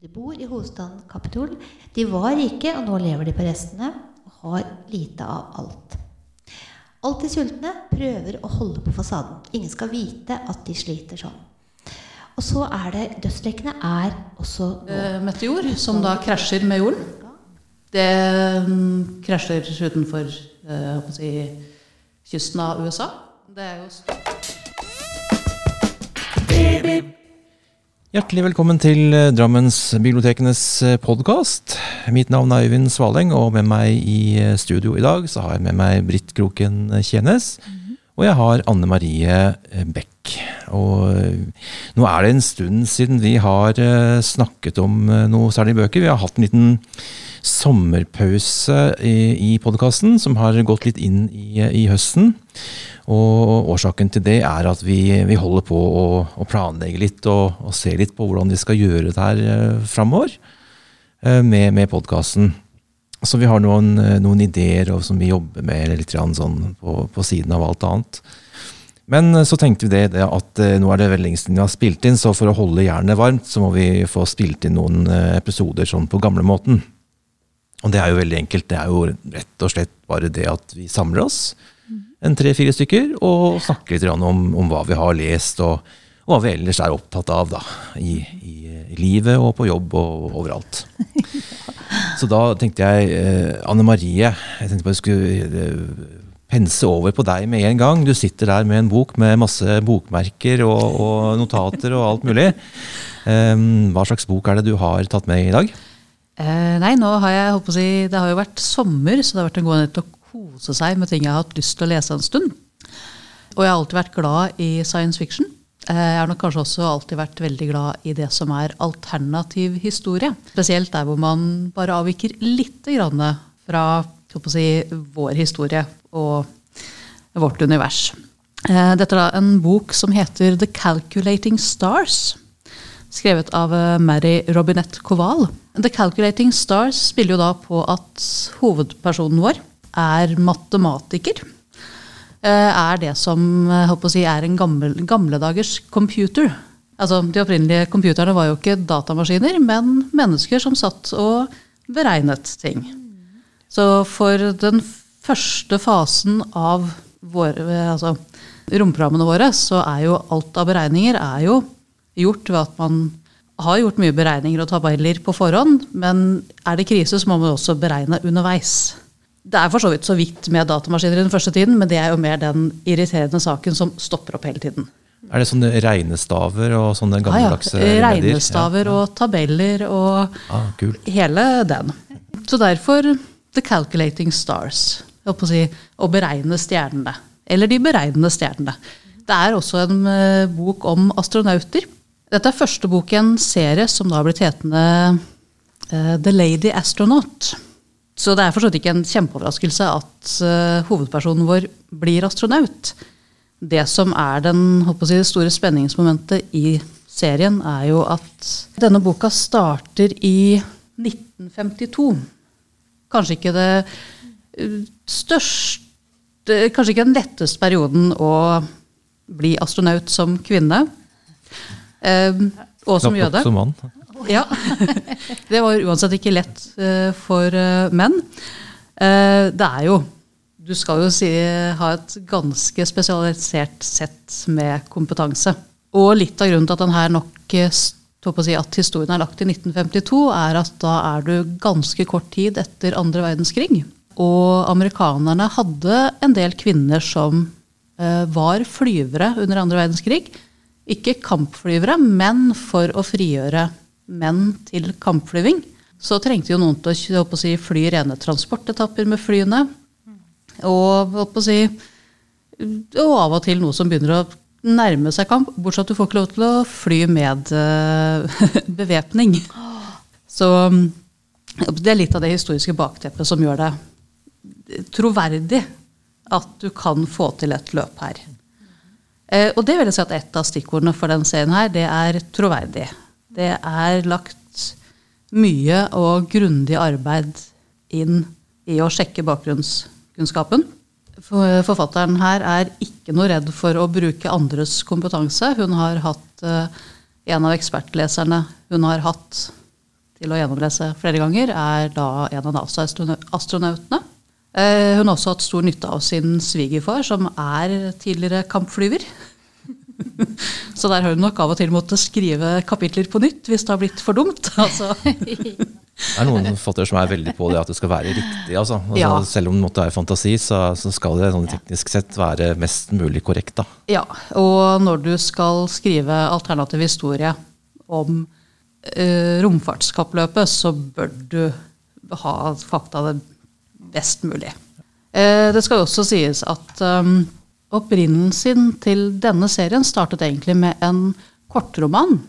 De bor i hovedstaden Kapitol. De var rike, og nå lever de på restene og har lite av alt. Alltid sultne, prøver å holde på fasaden. Ingen skal vite at de sliter sånn. Og så er det Dødslekkene er også Eh, meteor, som da krasjer med jorden. Det mm, krasjer utenfor eh, si, kysten av USA. Det er jo Hjertelig velkommen til eh, Drammensbibliotekenes podkast. Mitt navn er Øyvind Svaleng, og med meg i eh, studio i dag så har jeg med meg Britt Kroken Tjenes. Og jeg har Anne Marie eh, Beck. Og eh, nå er det en stund siden vi har eh, snakket om eh, noe særlig bøker. Vi har hatt en liten sommerpause i, i podkasten, som har gått litt inn i, i høsten. Og årsaken til det er at vi, vi holder på å, å planlegge litt og, og se litt på hvordan vi skal gjøre det her eh, framover eh, med, med podkasten. Så vi har noen, eh, noen ideer som vi jobber med litt sånn på, på siden av alt annet. Men så tenkte vi det, det at nå er det veldig lenge siden vi har spilt inn, så for å holde jernet varmt, så må vi få spilt inn noen episoder sånn på gamlemåten. Og det er jo veldig enkelt. Det er jo rett og slett bare det at vi samler oss, en tre-fire stykker, og snakker litt om, om hva vi har lest, og, og hva vi ellers er opptatt av da, i, i, livet og på jobb og overalt. Så da tenkte jeg, eh, Anne Marie, jeg tenkte bare jeg skulle eh, pense over på deg med en gang. Du sitter der med en bok med masse bokmerker og, og notater og alt mulig. Um, hva slags bok er det du har tatt med i dag? Eh, nei, nå har jeg håper å si, Det har jo vært sommer, så det har vært en god anledning til å kose seg med ting jeg har hatt lyst til å lese en stund. Og jeg har alltid vært glad i science fiction. Eh, Jeg har nok kanskje også alltid vært veldig glad i det som er alternativ historie. Spesielt der hvor man bare avviker litt grann fra si, vår historie og vårt univers. Eh, Dette er da en bok som heter The Calculating Stars skrevet av eh, Mary Robinette Koval. The Calculating Stars spiller jo da på at hovedpersonen vår er matematiker. Eh, Er det som å si, er en gammel, gamledagers computer. Altså, De opprinnelige computerne var jo ikke datamaskiner, men mennesker som satt og beregnet ting. Så for den første fasen av våre, altså, romprogrammene våre, så er jo alt av beregninger er jo gjort ved at man har gjort mye beregninger og tabeller på forhånd, men er det krise, så må man også beregne underveis. Det er for så vidt så vidt med datamaskiner i den første tiden, men det er jo mer den irriterende saken som stopper opp hele tiden. Er det sånne regnestaver og sånne gammeldagse Ja, ja. Regnestaver ja, Regnestaver og tabeller og ah, hele den. Så derfor The Calculating Stars. Å si, å beregne stjernene. Eller De beregnende stjernene. Det er også en eh, bok om astronauter. Dette er første bok i en serie som da har blitt hetende uh, The Lady Astronaut. Så det er for så vidt ikke en kjempeoverraskelse at uh, hovedpersonen vår blir astronaut. Det som er den, si, store spenningsmomentet i serien, er jo at denne boka starter i 1952. Kanskje ikke det eh, største Kanskje ikke den letteste perioden å bli astronaut som kvinne. Eh, og som jøde. Som mann. Ja. Det var uansett ikke lett eh, for eh, menn. Eh, Det er jo Du skal jo si, ha et ganske spesialisert sett med kompetanse. Og litt av grunnen til at den her nok si at historien er lagt i 1952, er at da er du ganske kort tid etter andre verdenskrig. Og amerikanerne hadde en del kvinner som var flyvere under andre verdenskrig. Ikke kampflyvere, men for å frigjøre menn til kampflyving. Så trengte jo noen til å å si, fly rene transportetapper med flyene. Og, å si, og av og til noe som begynner å nærme seg kamp. Bortsett at du får ikke lov til å fly med uh, bevæpning. Så det er litt av det historiske bakteppet som gjør det troverdig at du kan få til et løp her. Eh, og det vil jeg si at et av stikkordene for den serien her, det er troverdig. Det er lagt mye og grundig arbeid inn i å sjekke bakgrunnskunnskapen. Forfatteren her er ikke noe redd for å bruke andres kompetanse. Hun har hatt eh, en av ekspertleserne hun har hatt til å gjennomlese flere ganger, er da en av NASA-astronautene. Eh, hun har også hatt stor nytte av sin svigerfar, som er tidligere kampflyver. Så der har hun nok av og til måttet skrive kapitler på nytt hvis det har blitt for dumt. Altså. Det er noen forfattere som er veldig på det at det skal være riktig. Altså. Altså, Ja. Selv om det måtte være fantasi, så, så skal det sånn teknisk sett være mest mulig korrekt. Da. Ja, og når du skal skrive alternativ historie om uh, romfartskappløpet, så bør du ha fakta det best mulig. Eh, det skal også sies at um, opprinnelsen til denne serien startet egentlig med en kortroman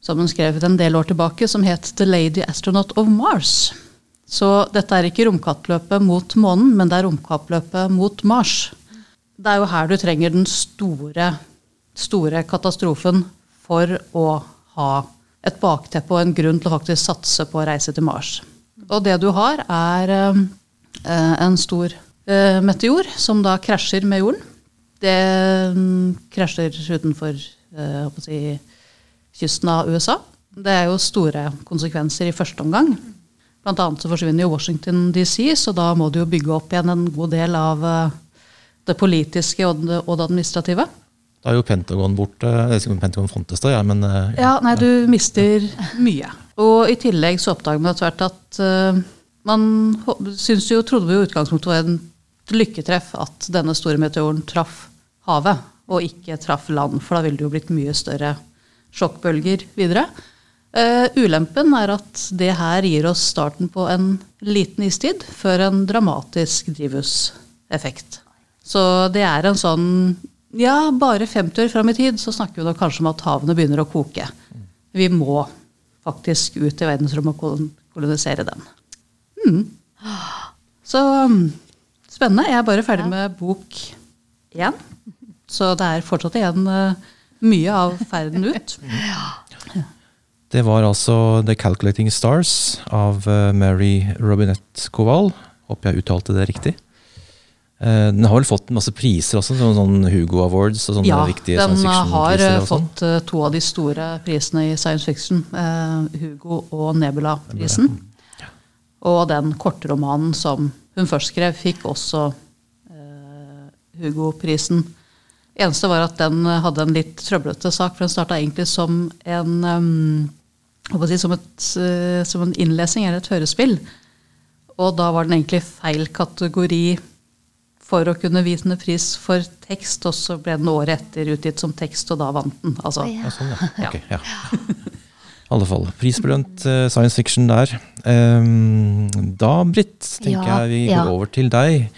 som hun skrev en del år tilbake, som het The Lady Astronaut of Mars. Så dette er ikke romkappløpet mot månen, men det er romkappløpet mot Mars. Det er jo her du trenger den store, store katastrofen for å ha et bakteppe og en grunn til å faktisk satse på å reise til Mars. Og det du har, er eh, en stor eh, meteor som da krasjer med jorden. Det mm, krasjer utenfor eh, si, kysten av USA. Det er jo store konsekvenser i første omgang. Blant annet så forsvinner jo Washington DC, så da må du jo bygge opp igjen en god del av eh, det politiske og det, og det administrative. Da er jo Pentagon borte. Pentagon fantes da, ja, men eh, Ja, nei, du mister mye. Og i tillegg så oppdager man etter hvert at eh, man syns jo, trodde vi i utgangspunktet var en lykketreff at denne store meteoren traff havet, og ikke traff land, for da ville det jo blitt mye større sjokkbølger videre. Uh, ulempen er at det her gir oss starten på en liten istid før en dramatisk drivhuseffekt. Så det er en sånn Ja, bare 50 år fram i tid så snakker vi nok kanskje om at havene begynner å koke. Vi må faktisk ut i verdensrommet og kolonisere den. Mm. Så um, spennende. Jeg er bare ferdig med bok én. Så det er fortsatt igjen eh, mye av ferden ut. det var altså The Calculating Stars av eh, Mary Robinette Koval. Håper jeg uttalte det riktig. Eh, Den har vel fått masse priser også, sånn, sånn Hugo Awards og sånne Ja, viktige den science fiction-priser. Ja, den har fått eh, to av de store prisene i science fiction. eh, Hugo og Nebula-prisen. Og den kortromanen som hun først skrev, fikk også eh, Hugo-prisen. Eneste var at den hadde en litt trøblete sak, for den starta egentlig som en um, si, som, et, uh, som en innlesing eller et hørespill. Og da var den egentlig feil kategori for å kunne vinne pris for tekst, og så ble den året etter utgitt som tekst, og da vant den. Altså, Oi, Ja, sånn, ja. Ok, ja. Alle fall. Prisbelønt uh, science fiction der. Um, da, Britt, tenker Ja, jeg vi ja. går over til deg.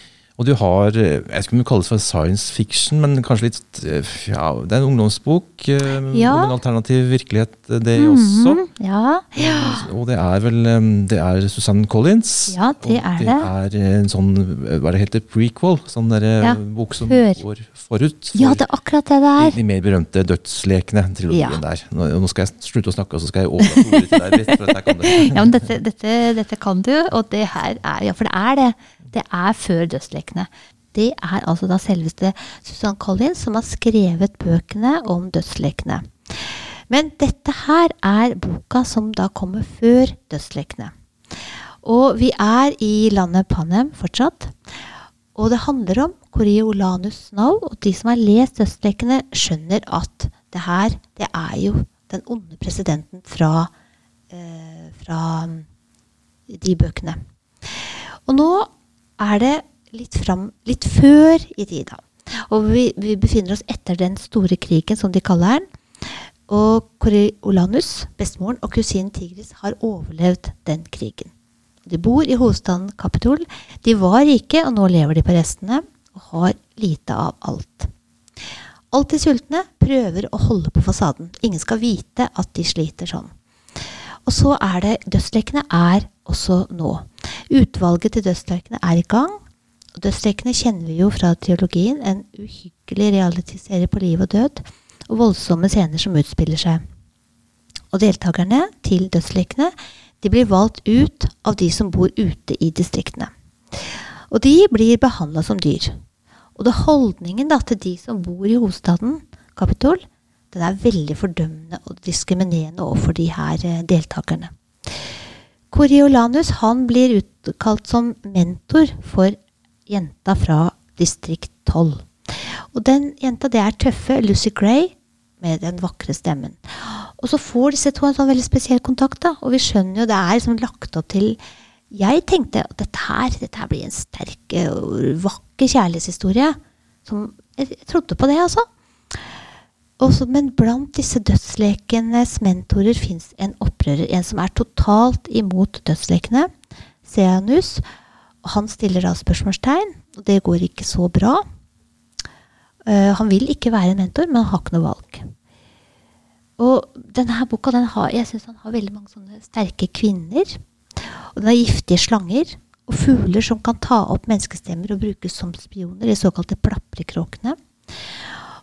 Og du har eh, Jeg du kaller det for science fiction, men kanskje litt eh, Ja, det er en ungdomsbok eh, Ja. om en alternativ virkelighet, det mm -hmm. også. Ja, ja. Og det er vel Det er Susanne Collins. Ja, det er det. det. er en sånn Hva er det heter? Prequel? Sånn derre bok som hør. går forut. ja, det er akkurat det det de, er. de mer berømte dødslekene, trilogien der. Nå, nå skal jeg slutte å snakke, og så skal jeg overlate ordet til deg, litt, For dette kan du. Ja, men dette, dette, dette kan du, og det her er Ja, for det er det. Det er før Dødslekene. Det er altså da selveste Susanne Collins som har skrevet bøkene om dødslekene. Men dette her er boka som da kommer før Dødslekene. Og vi er i landet Panem fortsatt. Og det handler om Coriolanus Snow, og de som har lest Dødslekene, skjønner at det her, det er jo den onde presidenten fra, eh, fra mm, de bøkene. Og nå er det litt, fram, litt før i tida. Og vi, vi befinner oss etter den store krigen, som de kaller den. Og Coriolanus, bestemoren og kusinen Tigris har overlevd den krigen. De bor i hovedstaden Kapitol. De var rike, og nå lever de på restene og har lite av alt. Alltid sultne prøver å holde på fasaden. Ingen skal vite at de sliter sånn. Og så er det Dødslekene er også nå. Utvalget til Dødslekene er i gang. Dødslekene kjenner vi jo fra teologien, en uhyggelig realityserie på liv og død, og voldsomme scener som utspiller seg. Og deltakerne til Dødslekene de blir valgt ut av de som bor ute i distriktene. Og de blir behandla som dyr. Og det holdningen da, til de som bor i hovedstaden, Kapitol, den er veldig fordømmende og diskriminerende overfor de her eh, deltakerne. Coriolanus han blir utkalt som mentor for jenta fra distrikt 12. Og den jenta det er tøffe Lucy Gray med den vakre stemmen. Og så får disse to en sånn veldig spesiell kontakt, da, og vi skjønner jo det er liksom lagt opp til Jeg tenkte at dette her, dette her blir en sterk og vakker kjærlighetshistorie. Som, jeg trodde på det, altså. Også, men blant disse dødslekenes mentorer fins en opprører. En som er totalt imot dødslekene. Seanus. Han stiller da spørsmålstegn, og det går ikke så bra. Uh, han vil ikke være en mentor, men han har ikke noe valg. Og denne boka den har, jeg synes han har veldig mange sånne sterke kvinner. Og den har giftige slanger og fugler som kan ta opp menneskestemmer og brukes som spioner, de såkalte plaprekråkene.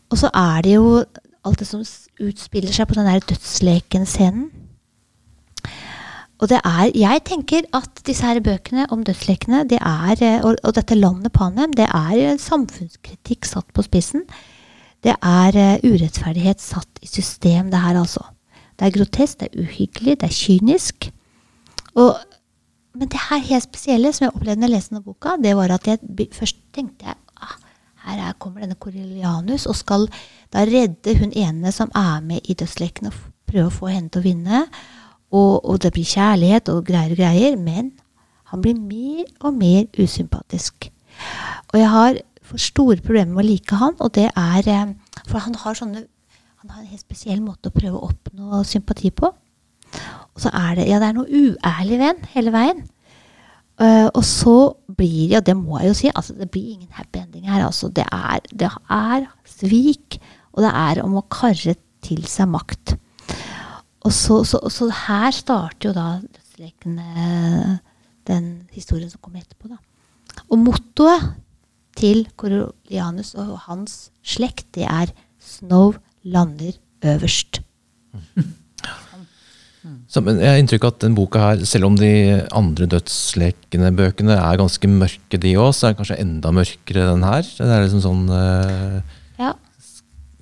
Og så er det jo alt det som utspiller seg på den der dødsleken-scenen. Og det er, jeg tenker at disse her bøkene om dødslekene det er, eh, og, og, dette landet Panem det er samfunnskritikk satt på spissen. Det er uh, urettferdighet satt i system, det her altså. Det er grotesk, det er uhyggelig, det er kynisk. Og, men det her helt spesielle som jeg opplevde når jeg leste denne boka, det var at jeg først tenkte jeg, her er, kommer denne Corellianus og skal da redde hun ene som er med i dødsleken, og prøve å få henne til å vinne. Og, og, det blir kjærlighet og greier og greier. Men han blir mer og mer usympatisk. Og jeg har for store problemer med å like han, og det er eh, For han har sånne han har en helt spesiell måte å prøve å oppnå sympati på. Og så er det ja, det er noe uærlig ved hele veien. Uh, og så blir det, og det må jeg jo si, altså, det blir ingen happy ending her. Altså, det, er, det er svik, og det er om å karre til seg makt. Og så, så, så, her starter jo da dødslekene den historien som kommer etterpå. da. Og mottoet til Corolianus og hans slekt, det er 'Snow lander øverst'. Så, men jeg har inntrykk av at den boka her, selv om de andre dødslekende bøkene er ganske mørke, de òg, så er den kanskje enda mørkere den her. Det er liksom sånn uh, ja.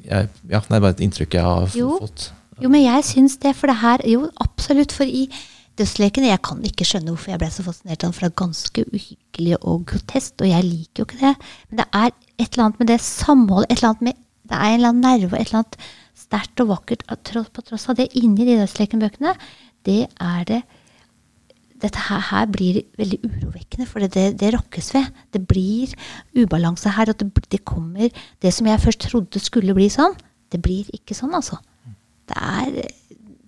Jeg, ja. Det er bare et inntrykk jeg har jo. fått. Jo, men jeg syns det, for det her Jo, absolutt. For i Dødslekene Jeg kan ikke skjønne hvorfor jeg ble så fascinert av den, for det er ganske uhyggelig og grotesk, og jeg liker jo ikke det. Men det er et eller annet med det samholdet, et eller annet med Det er en eller annen nerve, et eller annet sterkt og vakkert på tross av det inni de Dødsleken-bøkene. Det er det dette her, her, blir veldig urovekkende, for det, det, det, rokkes ved. Det blir ubalanse her. og det, det, kommer Det som jeg først trodde skulle bli sånn, det blir ikke sånn, altså det er,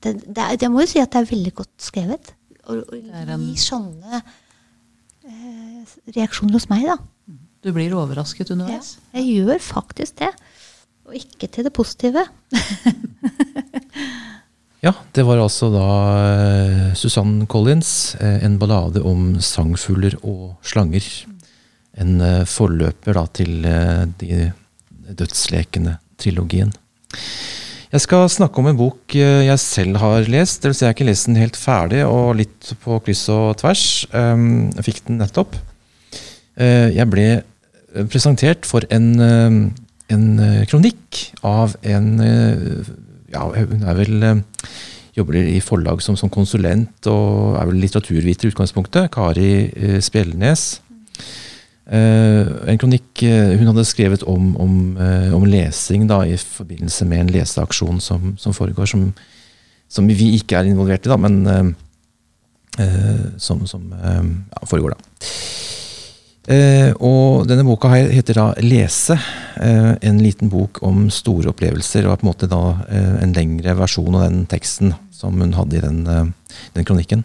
det, det er Jeg må jo si at det er veldig godt skrevet. Og, og gi sånne eh, reaksjoner hos meg, da. Du blir overrasket underveis? Ja, jeg gjør faktisk det. Og ikke til det positive. ja, det var altså da Susann Susanne Collins, uh, en ballade om sangfugler og slanger. En uh, forløper da til de dødslekende trilogien. Jeg skal snakke om en bok eh, jeg selv har lest. Vil si jeg har ikke lest den helt ferdig, og litt på kryss og tvers. Ehm, jeg fikk den nettopp. Eh, jeg ble presentert for en, eh, en kronikk av en ja, Hun er vel jobber i forlag som, som, konsulent og er vel litteraturviter i utgangspunktet. Kari Spjelnes. En kronikk hun hadde skrevet om, om, om, lesing da, i forbindelse med en leseaksjon som, som foregår, som, som, vi ikke er involvert i, da, men som ja, foregår. da. Og denne boka heter da 'Lese'. en liten bok om store opplevelser. Og er på en måte da en lengre versjon av den teksten som hun hadde i den, den kronikken.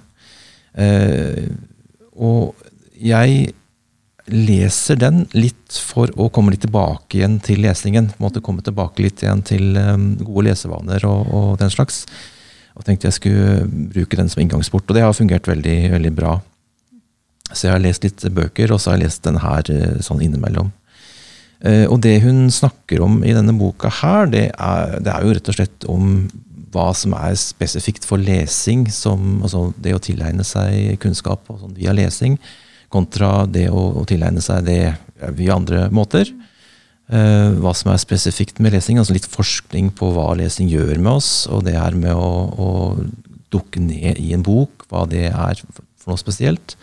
og jeg leser den litt for å komme litt tilbake igjen til lesningen. på en måte Komme tilbake litt igjen til um, gode lesevaner og, og, den slags. Og tenkte jeg skulle bruke den som inngangsport. Og det har fungert veldig, veldig bra. Så jeg har lest litt bøker, og så har jeg lest den her uh, sånn innimellom. Uh, og det hun snakker om i denne boka her, det er, det er jo rett og slett om hva som er spesifikt for lesing, som, altså det å tilegne seg kunnskap sånn via lesing kontra det å, å tilegne seg det via andre måter. Uh, hva som er spesifikt med lesing. altså Litt forskning på hva lesing gjør med oss, og det her med å, å dukke ned i en bok, hva det er for noe spesielt.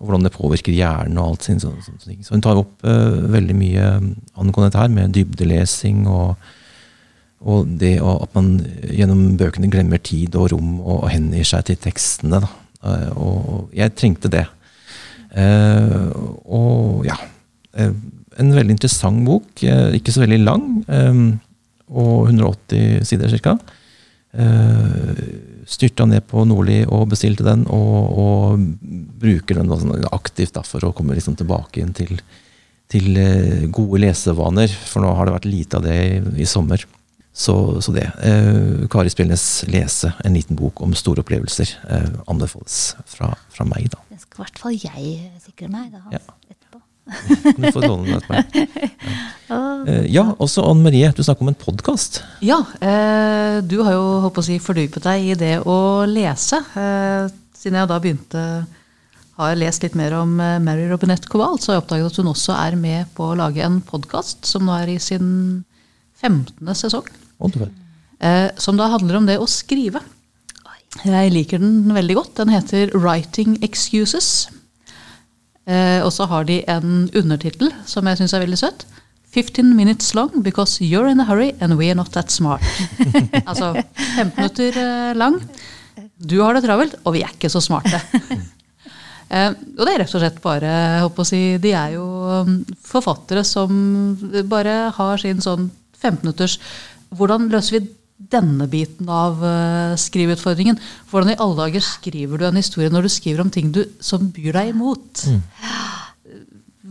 Og hvordan det påvirker hjernen og alt sin sånne, sånne ting. Så hun tar opp uh, veldig mye angående dette her, med dybdelesing og, og det at man gjennom bøkene glemmer tid og rom og, og hengir seg til tekstene. Da. Uh, og jeg trengte det. Uh, og ja. en veldig interessant bok. ikke så veldig lang. og 180 sider ca. Uh, styrta ned på Nordli og bestilte den, og, og bruker den sånn aktivt da, for å komme liksom tilbake igjen til, til, eh, gode lesevaner. For nå har det vært lite av det i, i sommer. Så, så det. Eh, Kari Spillnes 'Lese en liten bok om store opplevelser' eh, anbefales fra, fra, meg. da. Det skal i hvert fall jeg sikre meg. da, ja. Etterpå. du får låne den etter meg. Eh, ja, også Anne Marie, du snakker om en podkast. Ja, eh, du har jo håper å si, fordypet deg i det å lese. Eh, siden jeg da begynte har lest litt mer om eh, Mary Robinette Koval, så har jeg oppdaget at hun også er med på å lage en podkast som nå er i sin 15. sesong. Eh, som da handler om det å skrive. Jeg liker den veldig godt. Den heter 'Writing Excuses'. Eh, og så har de en undertittel som jeg syns er veldig søt. 15 minutes long because you're in a hurry and we are not that smart. altså 15 minutter eh, lang. Du har det travelt, og vi er ikke så smarte. eh, og det er rett og slett bare å si, De er jo um, forfattere som bare har sin sånn 15 minutters Hvordan løser vi denne biten av uh, skriveutfordringen? Hvordan i alle dager skriver du en historie når du skriver om ting du, som byr deg imot? Mm.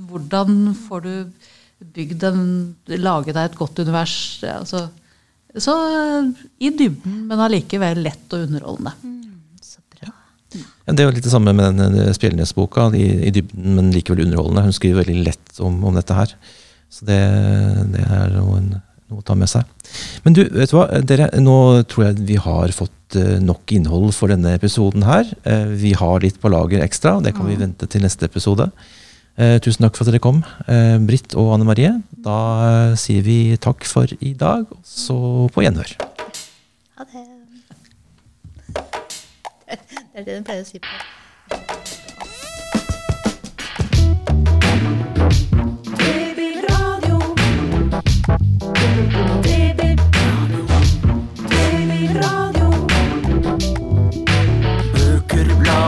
Hvordan får du bygd en, Lage deg et godt univers. Altså, så i dybden, men allikevel lett og underholdende. Mm, så bra. Ja, det er jo litt det samme med den eh, Spjelnes-boka. I, I, dybden, men likevel underholdende. Hun skriver veldig lett om, om dette her. Så det, det er noe, noe, å ta med seg. Men du, vet du hva? Dere, nå tror jeg vi har fått eh, nok innhold for denne episoden her. Eh, vi har litt på lager ekstra. Det kan vi vente til neste episode. Eh, tusen takk for at dere kom, Britt og Anne Marie. Da sier vi takk for i dag, og så på gjenhør. Ha det. Det er det den pleier å si på.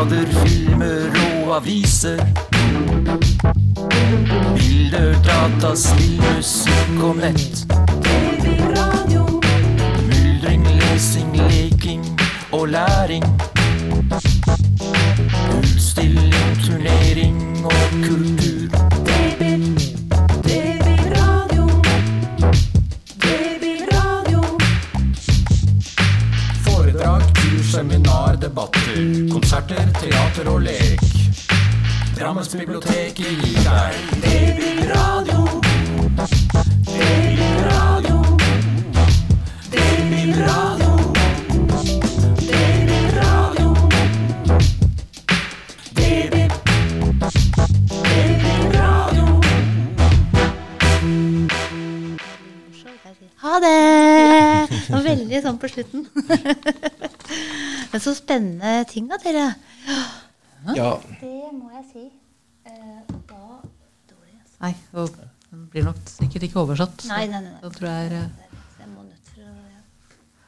Blader, filmer og aviser Bilder, data, spill, musikk og nett. Drammensbiblioteket gir deg radio Det blir Babyradio. Baby. Babyradio. Ha det! Det var veldig sånn på slutten. Men så spennende ting da, dere. Ja. Det må jeg si. Eh, og Nei, det blir nok sikkert ikke oversatt. Nei, nei, nei. Da tror jeg